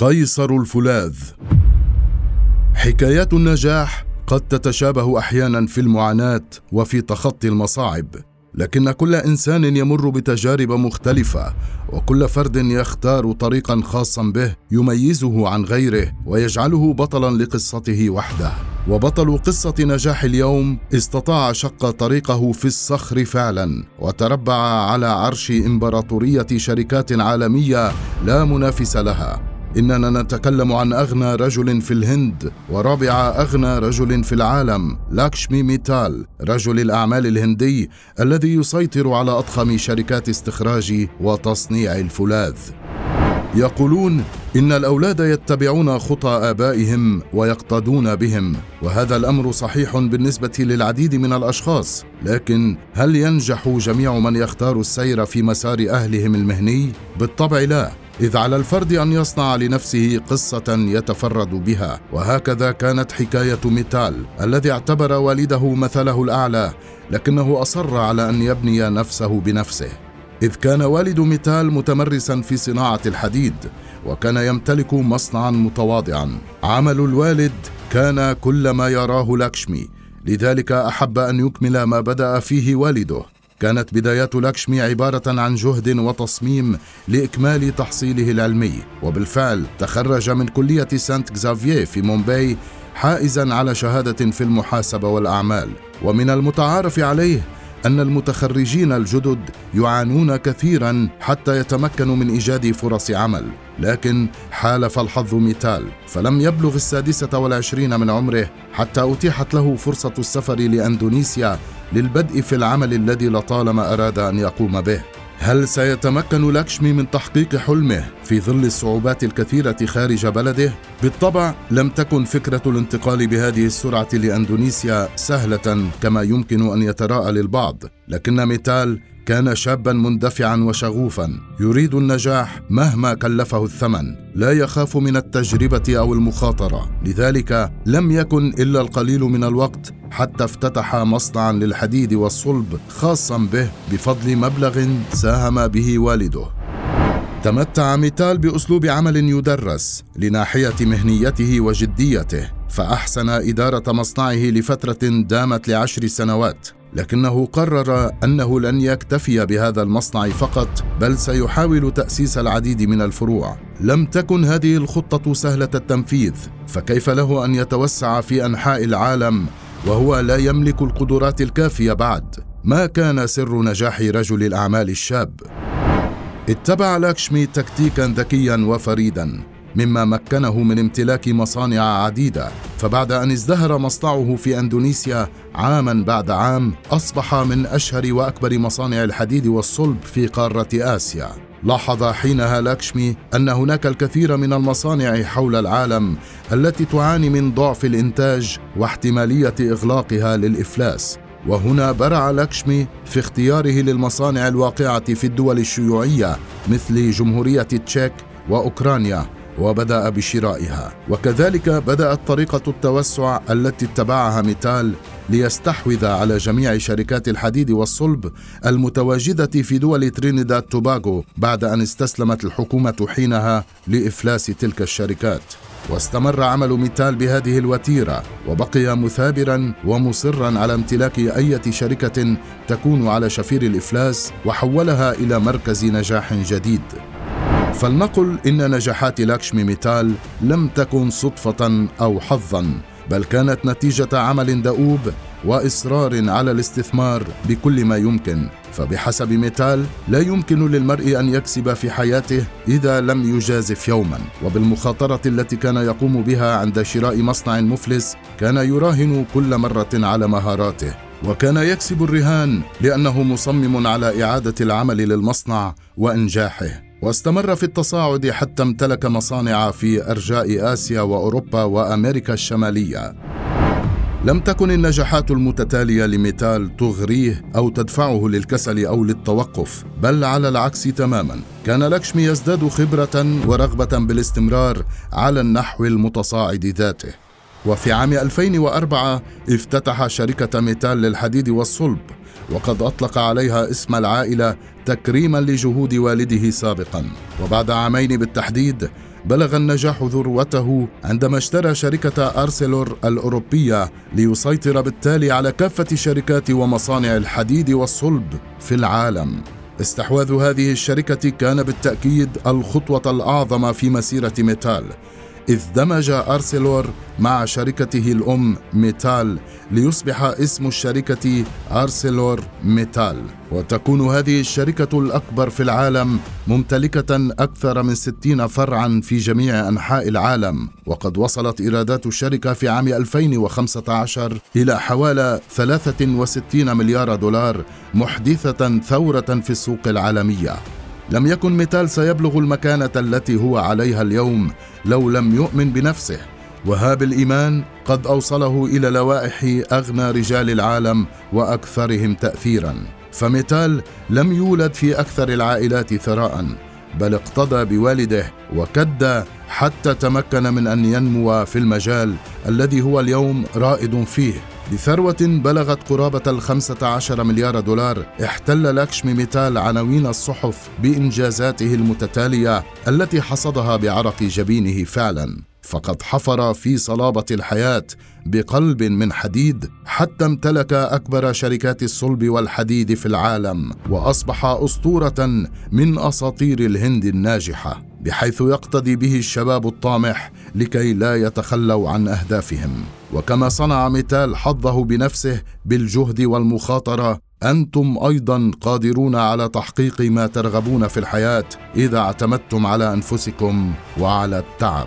قيصر الفولاذ. حكايات النجاح قد تتشابه أحيانا في المعاناة وفي تخطي المصاعب لكن كل إنسان يمر بتجارب مختلفة وكل فرد يختار طريقا خاصا به يميزه عن غيره ويجعله بطلا لقصته وحده. وبطل قصة نجاح اليوم استطاع شق طريقه في الصخر فعلا وتربع على عرش إمبراطورية شركات عالمية لا منافس لها. إننا نتكلم عن أغنى رجل في الهند ورابع أغنى رجل في العالم لاكشمي ميتال رجل الأعمال الهندي الذي يسيطر على أضخم شركات استخراج وتصنيع الفولاذ. يقولون إن الأولاد يتبعون خطى آبائهم ويقتدون بهم وهذا الأمر صحيح بالنسبة للعديد من الأشخاص لكن هل ينجح جميع من يختار السير في مسار أهلهم المهني؟ بالطبع لا. إذ على الفرد أن يصنع لنفسه قصة يتفرد بها. وهكذا كانت حكاية ميتال الذي اعتبر والده مثله الأعلى لكنه أصر على أن يبني نفسه بنفسه. إذ كان والد ميتال متمرسا في صناعة الحديد وكان يمتلك مصنعا متواضعا. عمل الوالد كان كل ما يراه لاكشمي لذلك أحب أن يكمل ما بدأ فيه والده. كانت بدايات لاكشمي عبارة عن جهد وتصميم لإكمال تحصيله العلمي. وبالفعل تخرج من كلية سانت كزافييه في مومباي حائزا على شهادة في المحاسبة والأعمال. ومن المتعارف عليه أن المتخرجين الجدد يعانون كثيرا حتى يتمكنوا من إيجاد فرص عمل. لكن حالف الحظ ميتال فلم يبلغ السادسة والعشرين من عمره حتى أتيحت له فرصة السفر لأندونيسيا للبدء في العمل الذي لطالما أراد أن يقوم به هل سيتمكن لاكشمي من تحقيق حلمه في ظل الصعوبات الكثيرة خارج بلده؟ بالطبع لم تكن فكرة الانتقال بهذه السرعة لأندونيسيا سهلة كما يمكن أن يتراءى للبعض، لكن ميتال كان شابا مندفعا وشغوفا يريد النجاح مهما كلفه الثمن لا يخاف من التجربة أو المخاطرة. لذلك لم يكن إلا القليل من الوقت حتى افتتح مصنعا للحديد والصلب خاصا به بفضل مبلغ ساهم به والده. تمتع ميتال بأسلوب عمل يدرس لناحية مهنيته وجديته فأحسن إدارة مصنعه لفترة دامت لعشر سنوات. لكنه قرر أنه لن يكتفي بهذا المصنع فقط بل سيحاول تأسيس العديد من الفروع. لم تكن هذه الخطة سهلة التنفيذ فكيف له أن يتوسع في أنحاء العالم وهو لا يملك القدرات الكافية بعد؟ ما كان سر نجاح رجل الأعمال الشاب؟ اتبع لاكشمي تكتيكا ذكيا وفريدا. مما مكنه من امتلاك مصانع عديدة. فبعد أن ازدهر مصنعه في أندونيسيا عاما بعد عام أصبح من أشهر وأكبر مصانع الحديد والصلب في قارة آسيا. لاحظ حينها لاكشمي أن هناك الكثير من المصانع حول العالم التي تعاني من ضعف الإنتاج واحتمالية إغلاقها للإفلاس. وهنا برع لاكشمي في اختياره للمصانع الواقعة في الدول الشيوعية مثل جمهورية تشيك وأوكرانيا. وبدأ بشرائها. وكذلك بدأت طريقة التوسع التي اتبعها ميتال ليستحوذ على جميع شركات الحديد والصلب المتواجدة في دول ترينيداد توباغو بعد أن استسلمت الحكومة حينها لإفلاس تلك الشركات. واستمر عمل ميتال بهذه الوتيرة وبقي مثابرا ومصرا على امتلاك أي شركة تكون على شفير الإفلاس وحولها إلى مركز نجاح جديد. فلنقل إن نجاحات لاكشمي ميتال لم تكن صدفة أو حظا بل كانت نتيجة عمل دؤوب وإصرار على الاستثمار بكل ما يمكن. فبحسب ميتال لا يمكن للمرء أن يكسب في حياته إذا لم يجازف يوما. وبالمخاطرة التي كان يقوم بها عند شراء مصنع مفلس كان يراهن كل مرة على مهاراته. وكان يكسب الرهان لأنه مصمم على إعادة العمل للمصنع وإنجاحه. واستمر في التصاعد حتى امتلك مصانع في أرجاء آسيا وأوروبا وأمريكا الشمالية. لم تكن النجاحات المتتالية لميتال تغريه أو تدفعه للكسل أو للتوقف بل على العكس تماما. كان لكشمي يزداد خبرة ورغبة بالاستمرار على النحو المتصاعد ذاته. وفي عام 2004 افتتح شركة ميتال للحديد والصلب وقد أطلق عليها اسم العائلة تكريما لجهود والده سابقا. وبعد عامين بالتحديد بلغ النجاح ذروته عندما اشترى شركة أرسلور الأوروبية ليسيطر بالتالي على كافة شركات ومصانع الحديد والصلب في العالم. استحواذ هذه الشركة كان بالتأكيد الخطوة الأعظم في مسيرة ميتال. إذ دمج أرسلور مع شركته الأم ميتال ليصبح اسم الشركة أرسلور ميتال. وتكون هذه الشركة الأكبر في العالم ممتلكة أكثر من 60 فرعا في جميع أنحاء العالم. وقد وصلت إيرادات الشركة في عام 2015 إلى حوالي 63 مليار دولار محدثة ثورة في السوق العالمية. لم يكن ميتال سيبلغ المكانة التي هو عليها اليوم لو لم يؤمن بنفسه. وها هو الإيمان قد أوصله إلى لوائح أغنى رجال العالم وأكثرهم تأثيرا. فميتال لم يولد في أكثر العائلات ثراء بل اقتدى بوالده وكد حتى تمكن من أن ينمو في المجال الذي هو اليوم رائد فيه. بثروة بلغت قرابة الخمسة عشر مليار دولار احتل لاكشمي ميتال عناوين الصحف بإنجازاته المتتالية التي حصدها بعرق جبينه فعلا. فقد حفر في صلابة الحياة بقلب من حديد حتى امتلك أكبر شركات الصلب والحديد في العالم وأصبح أسطورة من أساطير الهند الناجحة بحيث يقتدي به الشباب الطامح لكي لا يتخلوا عن أهدافهم. وكما صنع ميتال حظه بنفسه بالجهد والمخاطرة أنتم أيضا قادرون على تحقيق ما ترغبون في الحياة إذا اعتمدتم على أنفسكم وعلى التعب.